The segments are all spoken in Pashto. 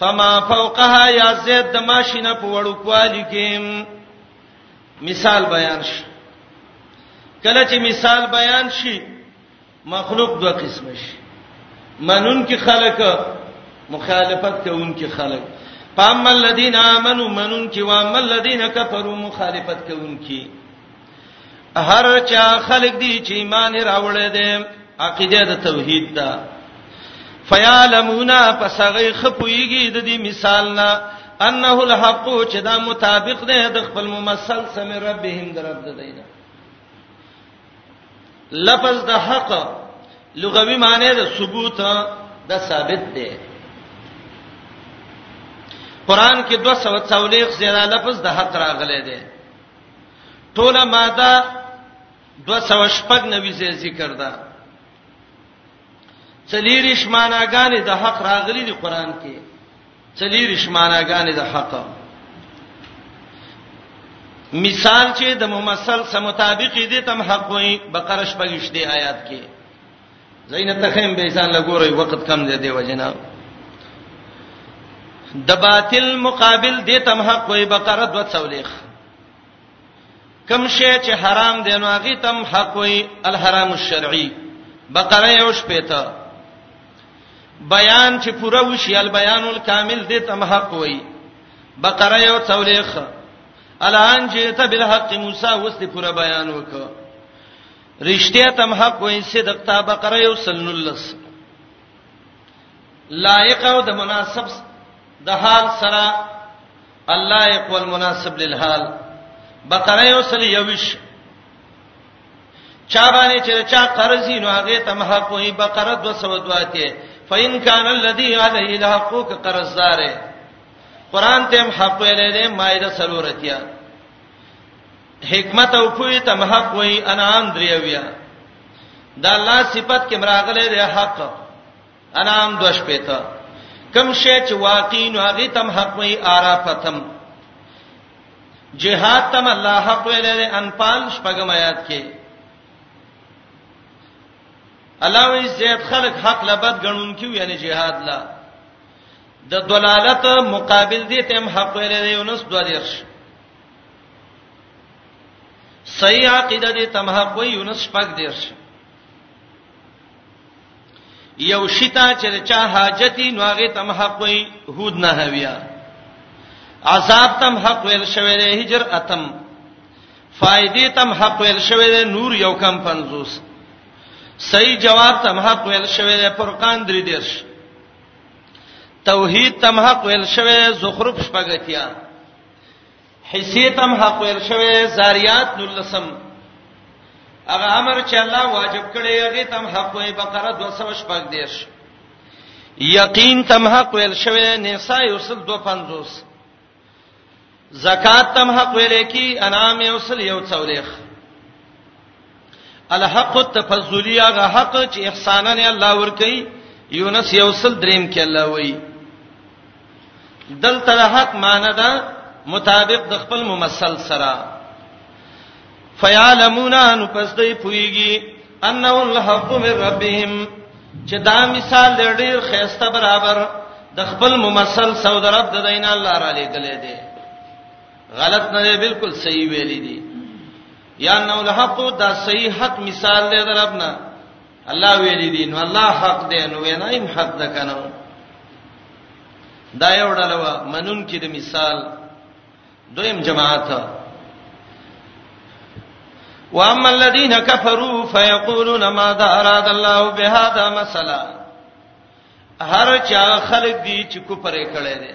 فما فوقها یا زید د ماشینه په وړو کوالی کې مثال بیان شي کله چې مثال بیان شي مخلوق دوه قسم شي منون کې خلک مخالفت کوونکي خلک فاما الذين امنوا منون کې واما الذين كفروا مخالفت کوونکي هر چا خلق دي چې ایمان راوړې دي عقیده د توحید ده فیالمونا پس هغه خپویږي د دې مثال نه انه الحق چې دا مطابق ده د خپل ممثل سم ربهم درب ده دینه لفظ د حق لغوي معنی د ثبوت د ثابت ده قران کې 240 زیاده لفظ د حق راغلي ده ټوله ماده 206 نوي زې ذکر ده چلیریش معناګانې د حق راغلي دي قران کې چلیریش معناګانې د حق مثال چې د ممثل سره مطابق دي تم حق وي بقره شپږشتي آیات کې زینت تخیم به ځان لګوري وخت کم دی دی وجنا د باطل مقابل د تم حق وي بقره د څولېخ کم شی چې حرام دی نو هغه تم حق وي الحرام الشرعي بقره یو شپته بیان چې پوره وشي البیان الکامل د تم حق وي بقره یو څولېخ الان جئت بالحق موسی وست پورا بیان وکړه رښتیا تم حق وای صدق تا بقره یو سلنلس لایق او د مناسب د حال سره الله یق والمناسب للحال بقره یو سل یوش چا باندې چې چا قرضی نو هغه تم حق وای بقره 202 ته فین کان الذی علیه الحقوق قرضدار قران ته هم حق ویلې ده مایده سلورتیا حکمت او پوی ته حق وای انعام دریویا دا الله صفت کې مراغله دی حق انعام دوش پېته کم شی چې واقعي نو هغه تم حق وای عرفتم جهاد تم الله حق ویل دی انفال شپږم آیات کې الله وی زید خلق حق لبد غنون کیو یعنی جهاد لا د دلالت مقابل دي تم حق ویل دی یونس 2 درش صحیح عقیده دې تمهق وي یونس شپږ دیرش یو شتا چې چا حاجتی نو هغه تمهق وي هود نه هویا عذاب تم حق ویل شوی دی هجر اتم فائدې تم حق ویل شوی دی نور یو کم 50 صحیح جواب تم حق ویل شوی دی فرقان درې دیرش توحید تم حق ویل شوی زخرف شپږتیا حسیتم حق ویل شوی زاریات نلسم هغه امر چې الله واجب کړی هغه تم حق وی بقره 216 دیش یقین تم حق ویل شوی نساء یوسل 250 زکات تم حق ویل کی انام یوسل یو څولېخ الحق التفضلی هغه حق چې احسانن الله ور کوي یونس یوسل دریم کې الله وایي دلته حق معنی ده مطابق د خپل ممثل سره فیعلمون ان پس دوی پویږي انه الحق من ربهم چې دا مثال ډیر خيسته برابر د خپل ممثل سود رب د دین الله را لګلې دي غلط نه دی بالکل صحیح ویلې دي یا انه الحق دا صحیح حق مثال دی دربنا الله ویل دي نو الله حق دی نو وینایم حق ده کنه دا یو ډول منون کې د مثال دویم جماعت واما الذين كفروا فيقولون ماذا اراد الله بهذا مثلا هر چا خلق دي چې کو پرې کړي دي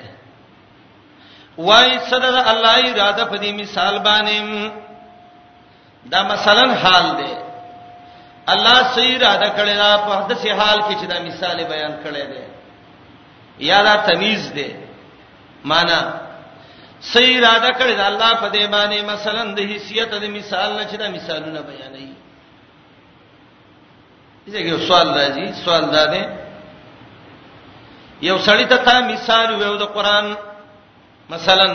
وای صد الله اراده په دې مثال باندې دا مثلا حال دی الله سې اراده کړی دا په داسې حال کې چې دا مثال بیان کړی دی یا دا تمیز دی معنا سې اراده کړی دا الله په دې باندې مثلا د حیثیت د مثال نه چې دا مثالونه بیانوي دې کې سوال راځي سوال دا دی یو سړی ته تا مثال ویو د قران مثلا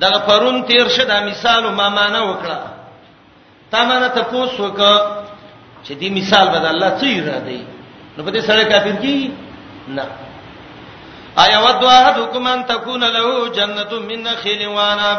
دا پرون تیر شه دا مثال ما معنا وکړه تا معنا ته پوس وک چې دې مثال بد الله څه را دی نو په دې سره کافر کی نه ایا ودوا حدکم ان تکون له جنته من نخیل وانب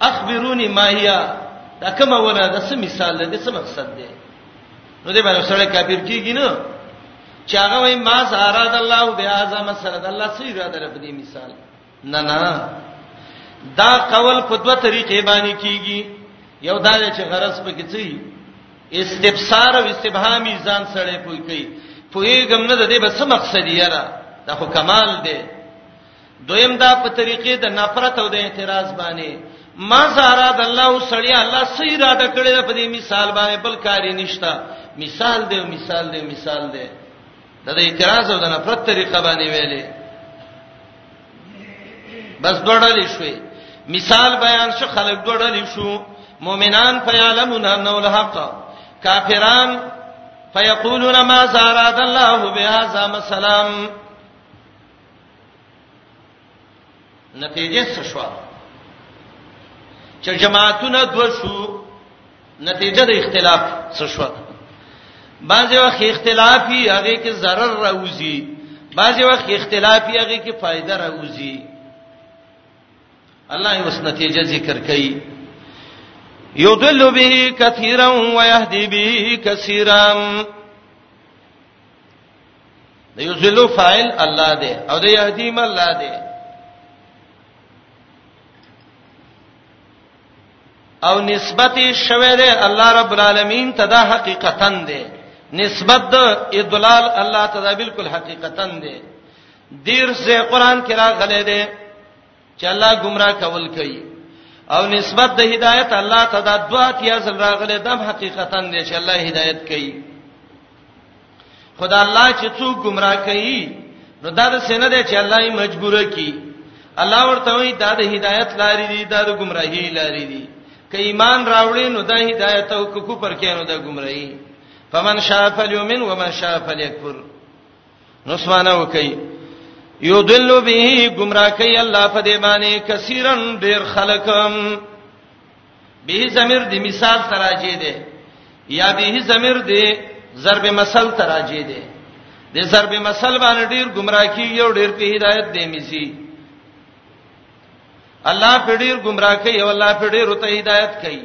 اخبرونی ما هي دا کومه ونه د څه مثال دی څه مقصد دی نو دې باندې سره کافر کیږي نه چې هغه وای ما زاراد الله بیا اعظم سره د الله سره اراده رب دې مثال نه نه دا قول په دوه طریقې باندې کیږي یو دا چې غرض په کې څه استفسار او استبهامي ځان سره کوي کوي په یې ګم نه د دې به څه مقصد یې را دا خو کمال دی دویم دا په طریقې د نفرت او د اعتراض باندې ما زارا د الله او سړی الله صحیح را ډکړې په دې مثال باندې بل کاری نشتا مثال دی مثال دی مثال دی د اعتراض او د نفرت طریقه باندې ویلې بس دوړلې شوې مثال بیان شو خلک دوړلې شو مؤمنان فیعلمون انه الحق کافران فیقولون ما زارا د الله بهذا مسلام نتیجه څه شو چې جماعتونه دو شو نتیجه د اختلاف څه شو بعضی وخت اختلافي هغه کې zarar راوځي بعضی وخت اختلافي هغه کې فائدہ راوځي الله یې وس نتیجه ذکر کړي یضل به کثیرا و یهدی به کثیرا د یذلو فاعل الله دی او د یهدیم الله دی او نسبت شوه دی الله رب العالمین ته دا حقیقتا دی نسبت د ادلال الله ته دا بالکل حقیقتا دی دیر سے قران کې راغله دی چې الله گمراه کول کوي او نسبت د هدایت الله ته د دوات یا زل راغله د حقیقتا دی چې الله هدایت کوي خدا الله چې څوک گمراه کوي نو دا د سینه دی چې الله یې مجبور کوي الله ورته وایي دا د هدایت لارې دي دا د گمراهی لارې دي ک ایمان راوړې نو د هدایت او کوکو پر کې نو د گمراهی فمن شاء فلیومن ومن شاء فلیکفر نو سمانه وکي یضل به گمراه کوي الله په دې باندې کثیرن ډیر خلکم به زمير دی مثال تراجه دی یا به زمير دی ضرب مثل تراجه دی د ضرب مثل باندې ډیر گمراه کیږي او ډیر په هدایت دی میسي الله په ډیر گمراه کوي او الله په ډیر ته هدایت کوي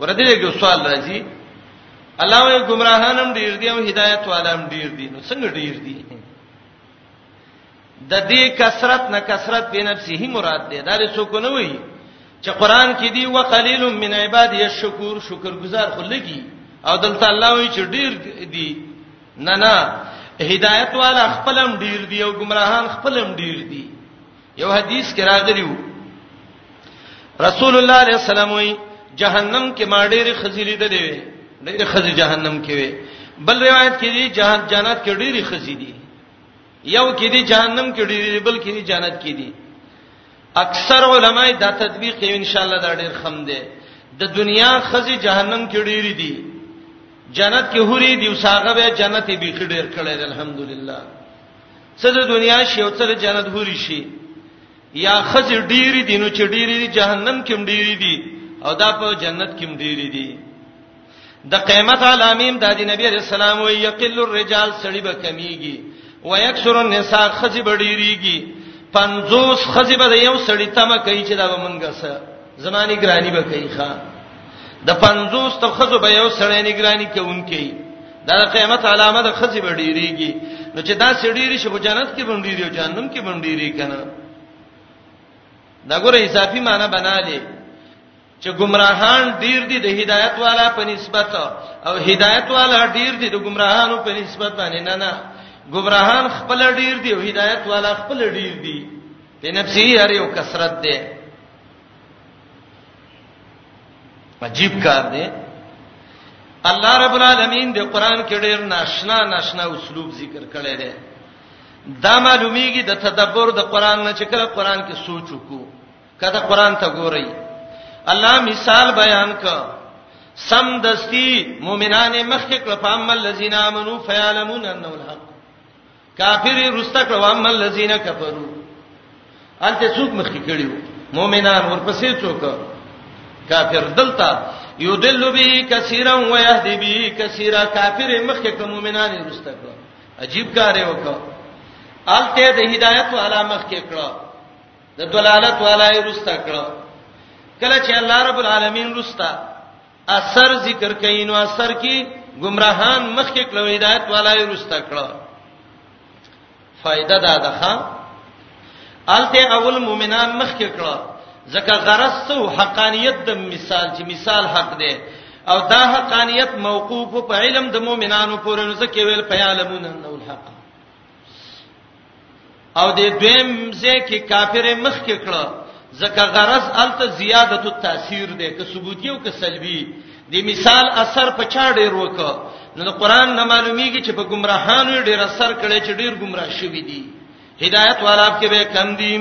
ورته یو سوال راځي الله وي گمراهانم ډیر دي او هدایت والام ډیر دي نو څنګه ډیر دي د دې کثرت نه کثرت په نفسه مراد ده دا څه کو نه وي چې قران کې دی وقلیل من عباد یشکور شکر گزار خو لګي او دلته الله وی چې ډیر دي نه نه هدایت والا خپلم ډیر دی او گمراهان خپلم ډیر دی یو حدیث کې راغلی وو رسول الله علیه السلام وی جهنم کې ما ډېر خزيلې ده دی ډېر خزي جهنم کې وي بل روایت کې دي جهان جنت کې ډېر خزي دي یو کې دي جهنم کې ډېر بل کې دي جنت کې دي اکثر علما دا تطبیق یې ان شاء الله دا ډېر خم دي د دنیا خزي جهنم کې ډېر دي جنت کې حوري دي وساغه به جنت به کې ډېر کړي الحمدلله څه د دنیا شی او څه د جنت حوری شی یا خزه ډیری دینو چې ډیری دی جهنم کې ډیری دی او دا په جنت کې ډیری دی د قیامت علامیم د دی نبی رسول الله وی یقل الرجال سړی به کمیږي ويکثر النساء خزه به ډیریږي 50 خزه به یو سړی تمه کوي چې دا به مونږه سره زمانی ګرانی به کوي ښا د 50 ته خزه به یو سړی نگرانی کوونکی دا قیامت علامه د خزي بډیریږي نو چې دا سړيري شي په جنت کې بنديري او جهنم کې بنديري کنه دا ګوره اضافي معنی بنالي چې گمراهان ډیر دي د هدایت والا په نسبت او هدایت والا ډیر دي د گمراهانو په نسبت باندې نه نه گمراهان خپل ډیر دي او هدایت والا خپل ډیر دي په نفسي هر یو کثرت ده عجیب کار دی الله رب العالمین د قران کې ډېر ناشنا ناشنا اسلوب ذکر کړی دی دا معلومیږي د تدبر د قران نه چې کله قران کې سوچ وکړو کله قران ته ګورئ الله مثال بیان ک سم دستی مؤمنان مخکې کړه په عمل الذين امنوا فيعلمون انه الحق کافر رسته کړو اما الذين كفروا انته څوک مخکې کړیو مؤمنان ورپسې څوک کافر دلته یودل به کثیرا و یهدی به کثیرا کافر مخکې کوم مؤمنان رسته کړو عجیب کار یې وکړ الته د هدایت والا مخکې کړو د دلالت والا یې رسته کړو کله چې الله رب العالمین رستا اثر ذکر کین او اثر کې گمراهان مخ کې کړو هدایت والای رستا کړو فائدہ دا ده الته اول مؤمنان مخ کې کړو ځکه غرض ته حقانیت د مثال چې مثال حق دی او دا حقانیت موقوف په علم د مؤمنانو پورې نو ځکه ویل پیالمون انه الحق او د دویم ځکه کافر مخ کې کړه ځکه غرض الته زیادت التاثیر دی که ثبوتی او که سلبی د مثال اثر په چا ډیر وک نو د قران نه معلومیږي چې په گمراهانو ډیر اثر کړي چې ډیر گمراه شوی دي هدایت والا په کې به کم دي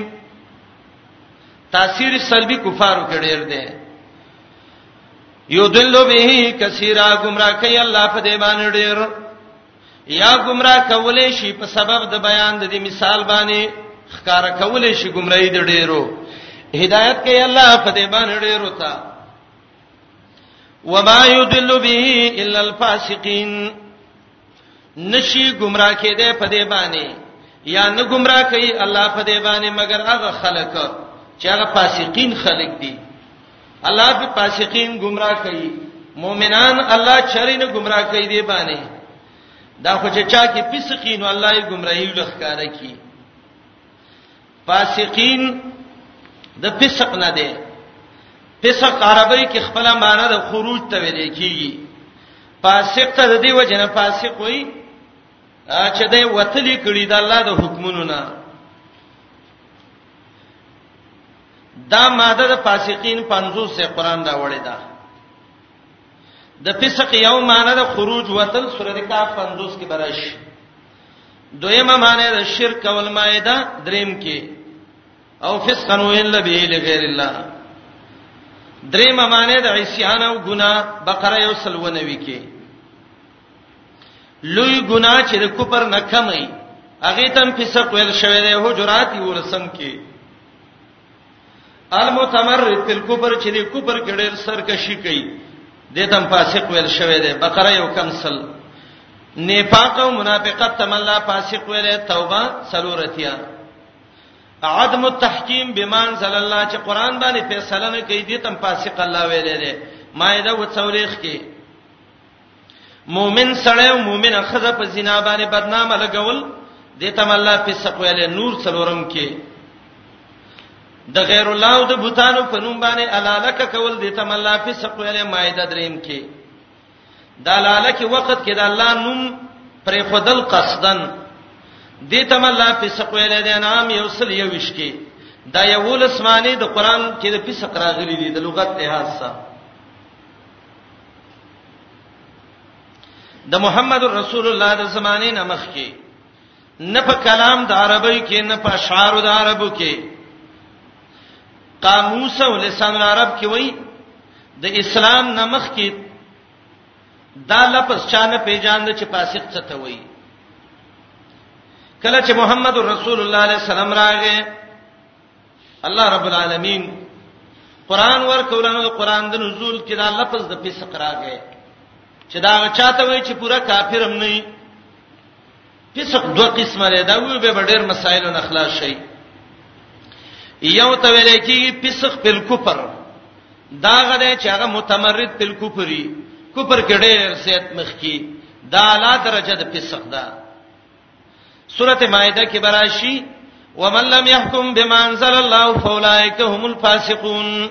تاثیر سلبی کفارو کې ډیر دی یودل به کثیره گمراه کوي الله په دې باندې ډیر یا گمراه کولې شي په سبب د بیان د دې مثال باندې خکار کولې شي گمراهي د ډیرو هدایت کوي الله په دې باندې ډیرو ته وما يدل به الا الفاسقين نشي گمراه کېده په دې باندې یا نه گمراه کوي الله په دې باندې مگر هغه خلک چې هغه فاسقین خلک دي الله په فاسقین گمراه کوي مؤمنان الله چرې نه گمراه کوي دی باندې دا خو چې چا کې فسقین نو الله یې گمراهی لخکاره کی فاسقین د فسق نه دی فسق عربی کې خپل معنی د خروج ته ویل کیږي فاسق ته د دې وجه نه فاسق وایي چې د وتلې کړي د الله د حکمونو نه دا ماده د فاسقین 50 سے قران دا وړی دا د فسق یو معنی د خروج وتل سورۃ کاف 50 کې برش دویمه معنی د شرک او المائده دریم کې او فسق نو الا به لغیر الله دریمه معنی د عصیان او ګنا بقره یو سلونوي کې لوی ګنا چې د کوپر نه کمای هغه تم فسق ویل شوی دی حجرات ورسم کې المتمرد په کفر چې د کفر کې ډېر سرکشي کوي د تم فاسق ویل شوی دی بقره یو کم سل نفاق او منافقت تم الله فاسق ویل توبه سلورتیا عدم التحکیم بما انزل الله چې قران باندې فیصله نه کوي د تم فاسق الله ویل دی مائده و څولېخ کې مؤمن سړی او مؤمن خزه په زنا باندې بدنامه لګول د تم الله په سقویل نور څلورم کې د غیر الله او د بوتانو په نوم باندې الالک کول د تم الله په سقویل مائده دریم کې د الالک وخت کې د الله نوم پر خدل قصدن د تم الله په سقویل د نام یو سل یو وش کې دا یو لسمانه د قران کې د په سقراغلی دی د لغت لحاظ سره د محمد رسول الله د زمانه نه مخ کې نه په کلام د عربی کې نه په اشعار د عربو کې قاموس او لسان العرب کې وای د اسلام نه مخ کې دا لفظ چانه پیژاند چې فاسق څه ته وای کله چې محمد رسول الله علیه السلام راغی الله رب العالمین قران ورکولنه د قران د نزول کې دا لفظ د فسق راغی چې دا چاته وای چې پورا کافر هم نه فسق دوه قسمه لري دا وی به ډېر مسائل نه خلاص شي یو ته ویل کېږي فسق په کفر دا غده چې هغه متمرد په کفري کفر کې ډېر زیات مخ کی دا لا درجه د فسق ده سورته مائده کې براشي ومن لم يحكم بما انزل الله فاولئك هم الفاسقون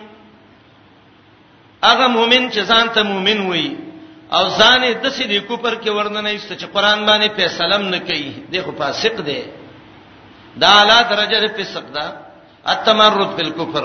هغه مؤمن چې ځان ته مؤمن وي او ځان یې د سې د کوپر کې ورننه ایست چې قران باندې فیصله نه کوي دغه فاسق دی دا اعلی درجه د فسق ده التمرد بالکفر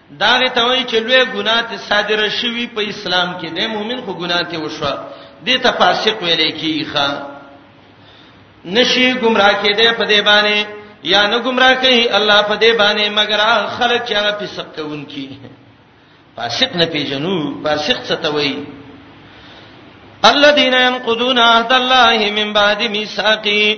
دا غي ته وایي چې لوی ګناه ته صادره شوی په اسلام کې د مؤمن خو ګناه ته وشو دې ته فاسق ویل کیږي ښا نشي گمراه کې دې په دې باندې یا نه گمراه کوي الله په دې باندې مگر خلک چې هغه فسق کوونکي فاسق نه پیژنو فاسق څه ته وایي الذين ينقضون عهد الله من بعد ميثاقه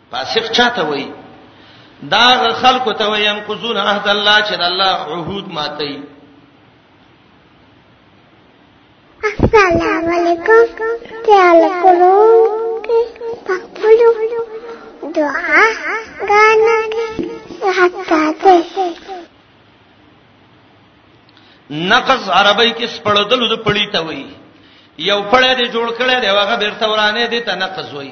فاسق چاته وای دا خلکو ته وای ينقضون عهد الله چې د الله عهود ماتي السلام علیکم تعال کولو پخپلو دعا غانا حتا ته نقص عربی کې سپړدل د پړی ته وای یو پړی دی جوړ کړی دی هغه بیرته ورانه دی ته نقص وای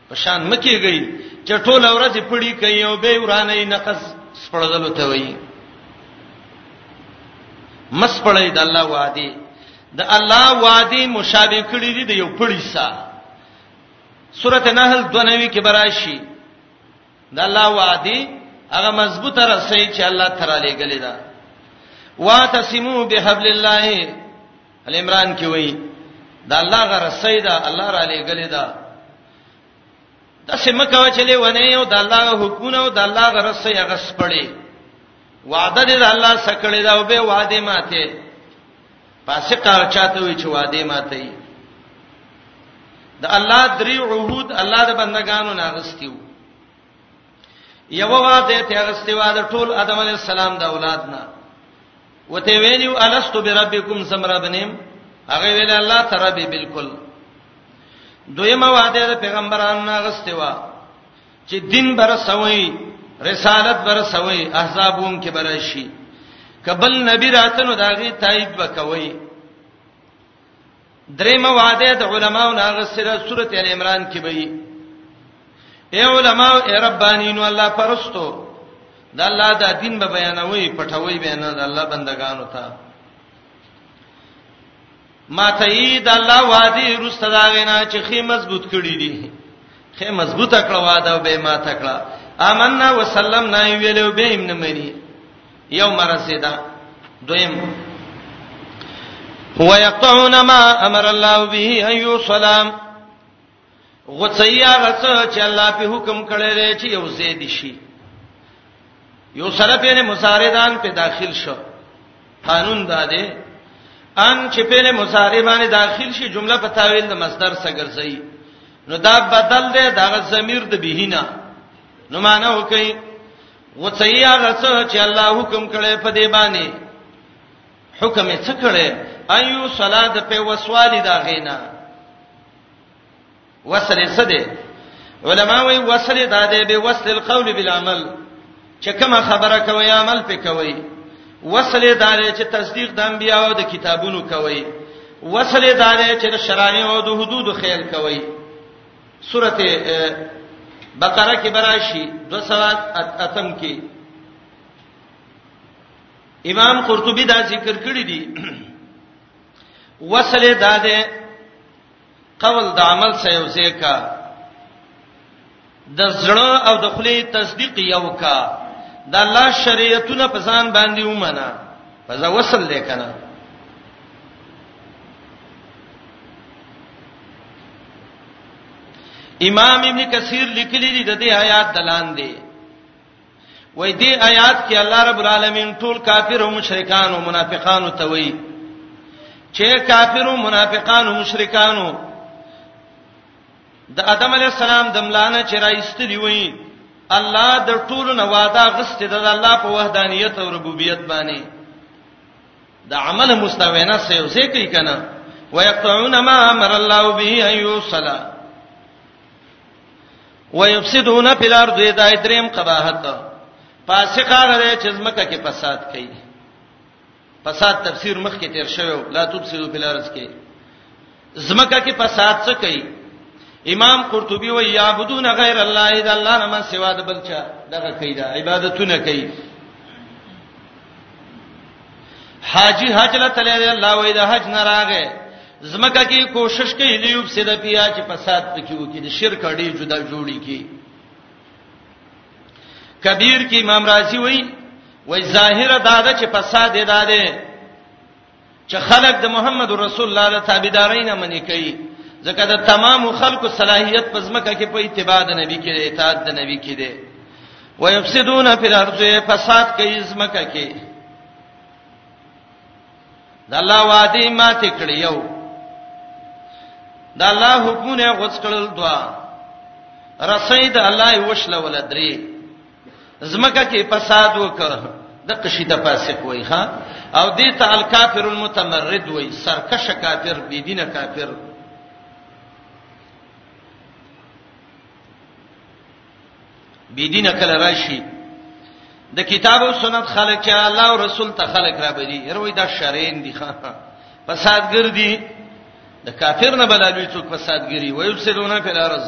په شان مکیږي چې ټول ورځ پړی کوي او به ورانه نقص سپړدل ته وایي مس پړی د الله وادي د الله وادي مشابه کړی دی د یو پړی سره سورته نحل 92 کې براشي د الله وادي هغه مضبوطه رسې چې الله تعالی لګلې ده واتسمو بحبل الله العمران کې وایي دا الله غره سیدا الله را لېګلې دا د سم کوي چې لونه یو د الله حکمونه او د الله غره سې هغه سپړي وعده دې د الله سکړې دا او به وعده ماته فاسق چاته وي چې وعده ماته یې د الله درې عهود الله د بندگانو ناغستیو یو واده ته غستوا د ټول ادم علی السلام د اولاد نه وته ویلو الست بربکم سمرا بنیم هغه ویل الله تعالی به بالکل دویمه واده د پیغمبرانو نه غستوا چې دین بر سوي رسالت بر سوي احزابوم کې برشي کبل نبی راتنو داغي تایید وکوي دریم وعده د علماو ناغه سره سورته ال عمران کې به وي اے علماو اے ربانینو الله پرستو د الله د دین به بیانوي پټوي بیان د الله بندگانو ته ما ته یې د الله وادي رسته دا غینا چې خې مضبوط کړی دي خې مضبوطه کړه واده به ما تکړه آمنا وسلمنا ویلو به امن منی یو مرسیدا دویم هو یقطعون ما امر الله به ایو سلام غڅیا غڅ چې الله په حکم کړی دی چې یو زید شي یو سره په مساردان په داخل شو قانون دا دی ان چې په مسارې باندې داخل شي جمله په تاویل د مصدر سره ګرځي نو دا بدل دی دا زمير د بهینا نو معنا وکي وتیا غڅه چې الله حکم کړي په دې باندې حکم یې څه کړي ايو صلات په وسوالي دا غینا وصل څه دی علما وی وصل دا دی به وصل القول بالعمل چې کومه خبره کوي عمل په کوي وصل دا دی چې تصدیق د انبیا او د کتابونو کوي وصل دا دی چې شرایع او د حدود خیال کوي سورته بقره کې براشي 208م کې امام قرطبي دا ذکر کړی دی وصله دا ده قول د عمل سره یو ځای کا د زړه او د خلی تصدیق یو کا د الله شریعتونه په ځان باندې ومنه په ځا وصل لیکنه امام ابن کثیر لیکلی دی د دې آیات دلان دی وای دې آیات کې الله رب العالمین ټول کافر او مشرکان او منافقان ته وای چې کافر او منافقان او مشرکان د ادم علی السلام د ملانه چې راایستلی وای الله د ټولو نه وعده غسته د الله په وحدانیت او ربوبیت باندې د عمل مستوینا سیو سې کوي کنه ويقطعون ما امر الله به ان يوصل ويفسدون في الارض دا دریم قباحت فاسق هغه دی چې زمکه کې فساد کوي فساد تفسیر مخ کې تیر شوی لا تفسدوا في الارض کې زمکه کې فساد څه کوي امام قرطبي وی یعبدون غیر الله اذا الله نه ما سوا د بلچا دغه کوي دا عبادتونه کوي حاجی حج له تللی الله وی د حج نه راغې زمکه کې کوشش کوي لیوب سیده پیا چې فساد پکې وکړي د شرک اړې جدا جوړی کی کبیر کې امام رازی وی وای ظاهر دا ده چې فساد ادا ده چې خلک د محمد رسول الله د تابعدارۍ نه منې کوي ځکه د تمام خلکو صلاحیت په ځمکه کې په اتباع د نبی کې دی اطاعت د نبی کې دی ويفسدون فی الارض فساد کوي ځمکه کې د الله وعده ماته کړی یو د الله حکمونه غوڅ کړل دوا رسید الله یې وشله ولدري زمکه کې فساد وکړ د قشی د فاسق وای ها او دې ته الکافر المتمرد وای سرکش کافر بی دینه کافر بی دینه کله راشي د کتاب او سنت خلک چې الله او رسول ته خلک را بدی هروي دا شرین دي ښا فسادګر دي د کافر نه بلالوي څوک فسادګری وایو سرونه په لارز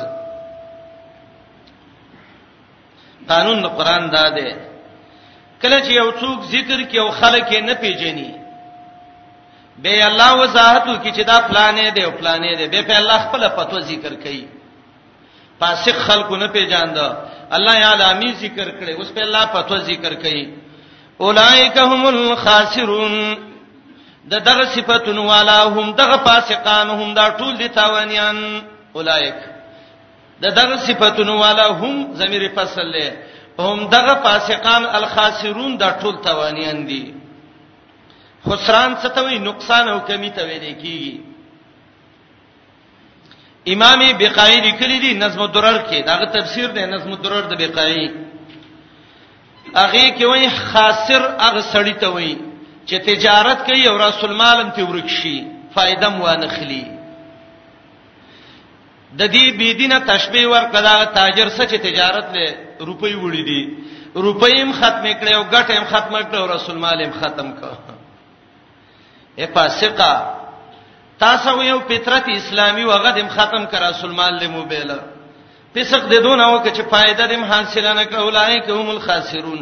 قانون د قران دا دی کله چې یو څوک ذکر کې او خلک نه پیژني به الله وضاحت کوي چې دا پلانې دی او پلانې دی به په الله خپل فتوا ذکر کوي فاسق خلکو نه پیژاند الله یعلمی ذکر کړي اوس په الله فتوا ذکر کوي اولائک هم الخاسرون د دغه صفاتونو والا هم دغه فاسقان هم دا ټول دي تاوانيان اولائک د دغه صفاتونو والا هم ضمیر فصل له هم دغه فاسقان الخاسرون دا ټول توانیان دي خسران څه ته وي نقصان او کمی ته ویل کیږي امام بقای لیکلی دی نظم الدرر کې داغه تفسیر دی نظم الدرر د بقای هغه کې وایي خاسر هغه سړی ته وایي چې تجارت کوي او رسول مالم ته ورک شي فائدہ مو نه خلی د دې بيدینه تشبيه ورکړه دا تاجر سچ تجارت له روپۍ وړي دي روپۍ هم ختم کړي او ګټه هم ختم کړي او رسول مال هم ختم کړي اے فاسقا تاسو یو فطرت اسلامي وغه دم ختم کړه رسول مال له موبایل فسق د دون او کچ فائدہ دم حاصله نه کړه اولایک هم الخاسرون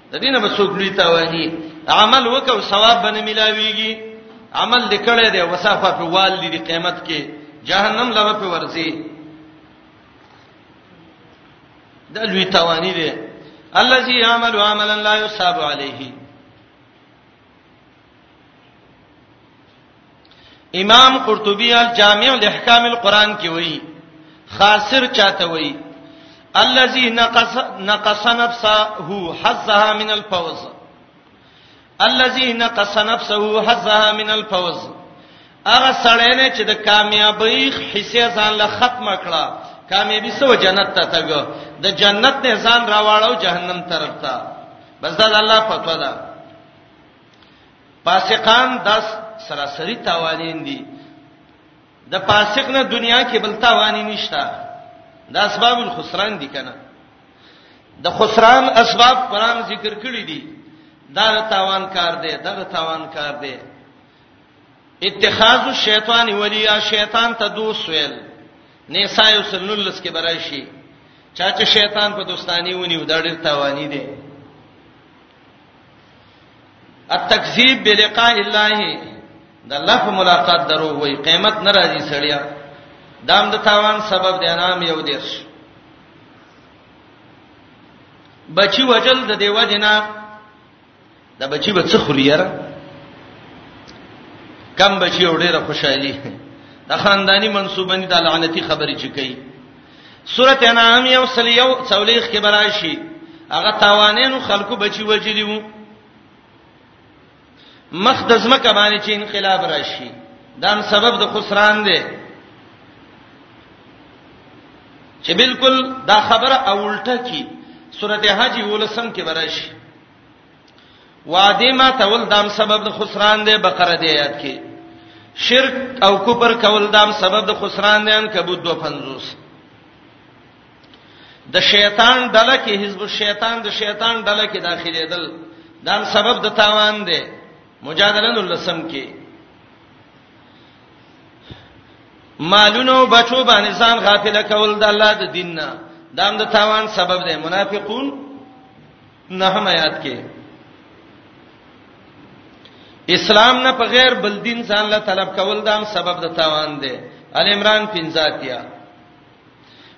د دینه به څوک لوی تاوانی عمل وکاو ثواب باندې ملاویږي عمل دې کړه دې وصافه په وال دې قیامت کې جهنم لبه په ورځي د لوی تاوانی دې الذي يعمل عملا لا يصاب عليه امام قرطبی الجامع لاحکام القرآن کې وایي خاسر چاته وایي الذي نقص نقص نفسه حظها من الفوز الذي نقص نفسه حظها من الفوز هغه سړی نه چې د کامیابی حصے ځان له ختمه کړه کامیابی سو جنت ته تګ د جنت نه ځان راواړو جهنم طرف ته بس دا الله فتوا ده فاسقان داس سراسری تاوانین دي د فاسق نه دنیا کې بل تاوانی نشته دا اسباب الخسران دي کنه د خسران اسباب قران ذکر کړی دي دا تاوان کار دی دا تاوان کار دی اتخاذ الشیطان ولیا شیطان ته دوست ویل نساء وسللس کې برای شي چا چې شیطان په دوستانی ونیو دا ډیر تاوانی دی التکذیب بلقاء الله د الله په ملاقات درو وای قیامت ناراضي سړیا دام د تاوان سبب دی نام یو دیش بچی وجل د دیو جنا د بچی به څه خلیره کم بچی وړه خوشحالي د خاندانی منسوبنی د لعنتی خبرې چکی سورته انعام یو سل یو څولېخ کې براشي هغه تاوانینو خلکو بچي وجلی وو مخ د زمکه باندې چې انقلاب راشي دا سبب د خسران دی چې بالکل دا خبره اولټه کی سورته حج ولسم کې براشي وعده ما تول دام سبب د خسران دی بقره دی یاد کی شرک او کفر کول دام سبب د خسران دی ان کبو 250 د شیطان ډله کې حزب الشیطان د شیطان ډله کې داخليدل دام سبب د تاوان دی مجادله نو لسم کې مالونو بچو باندې ځان غافل کول د الله د دین نه دام د تاوان سبب دی منافقون نه هم آیات کې اسلام نه په غیر بل دین ځان له طلب کول دام سبب د تاوان دی ال عمران 50 یا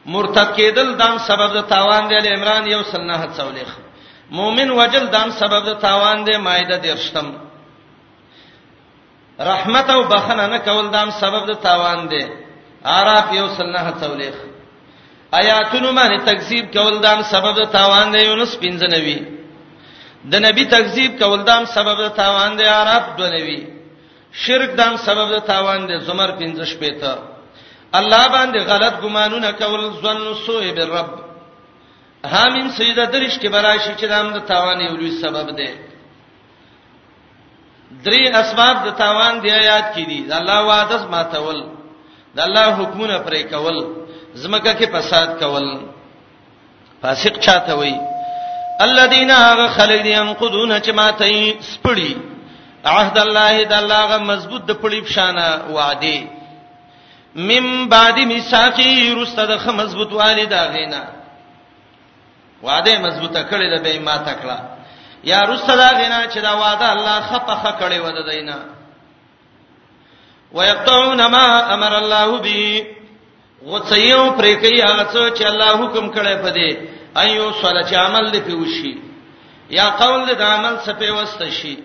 مرتد کېدل دام سبب د تاوان دی ال عمران یو سل نه څولېخ مؤمن وجل دام سبب د تاوان دی مائده درشتم رحمت او بخنه نه کول دام سبب د تاوان دی عراف یو سنه تولیخ آیاتونو باندې تکذیب کول دام سبب د تاوان دی یونس 95 د نبی تکذیب کول دام سبب د تاوان دی عراف 29 شرک دام سبب د تاوان دی زمر 15 شپته الله باندې غلط ګمانونه کول ظن سوء بالرب حامیم سیده درش کې براشي چې دام د تاوان یو لوی سبب دی درې اسباب د تاوان دی آیات کې دي د الله وعده ماتول د الله حکمونه پرې کول زمکه کې فساد کول فاسق چاته وي الذين هغه خلک دي ينقضون چې ماته سپړي عهد الله د الله غ مضبوط د پړي بشانه وعده مم بعد میثاقی رسته د خ مضبوط والدا غینا وعده مضبوطه کړې ده به ما تکړه یا رسته دا غنا چې دا وعده الله خپخه کړې و ده دینه ويقطعون ما امر الله به غڅيو پرې کوي هغه څه چې الله حکم کړی په دې ايو صلی چې عمل دې پیوشي یا قول دې د عمل څخه پیوست شي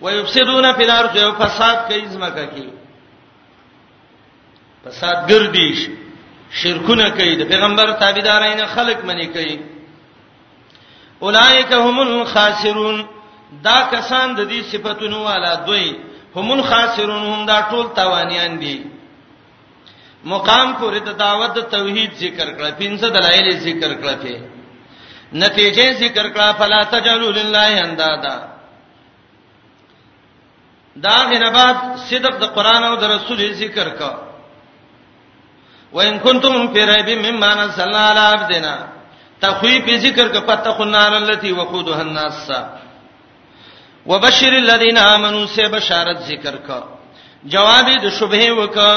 ويفسدون في الارض فساد کوي ځمکه کې فساد ګرځي شرکونه کوي د پیغمبر تابعدارین خلق منی کوي اولائک هم الخاسرون دا کسان د دې صفاتونو والا دوی هم الخاسرون هم دا ټول تاوانیان دي مقام پورې د دعوت د توحید ذکر کړه پنځه دلایل ذکر کړه په نتیجې ذکر کړه فلا تجلوا لله اندادا دا غنه بعد صدق د قران او د رسول ذکر کا وان کنتم فی ریب مما نزلنا علی عبدنا تخویف ذکر کا فتقوا النار التي وقودها الناس وبشر الذين امنوا سے بشارت ذکر کا جواب د شبهه وکا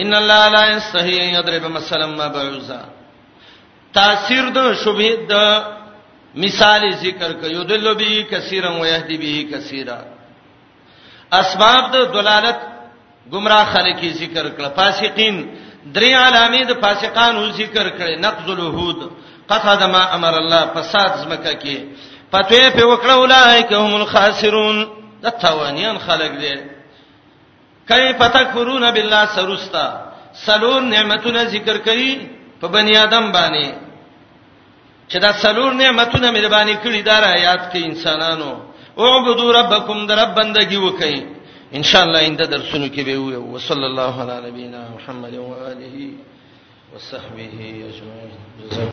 ان الله لا یستحی یضرب مثلا ما بعوزا تاثیر د شبهه د مثال ذکر ک یدل به کثیرا و یهدی به کثیرا اسباب د دلالت گمراه خلک ذکر کړه فاسقین درې علامې د فاسقانو ذکر کړي نقض الوهود قطع د ما امر الله فساد زمکه کې پته په وکړه اولایک هم الخاسرون د توانیان خلک دي کیف تکفرون بالله سرستا سلور نعمتونه ذکر کړي په بنی آدم باندې چې دا سلور نعمتونه مې باندې کړي دا را یاد کړئ انسانانو اعبدوا ربکم در رب بندگی وکړئ ان شاء الله انده درسونو کې به وي وصلی الله علی نبینا محمد و آله وصحبه اجمعین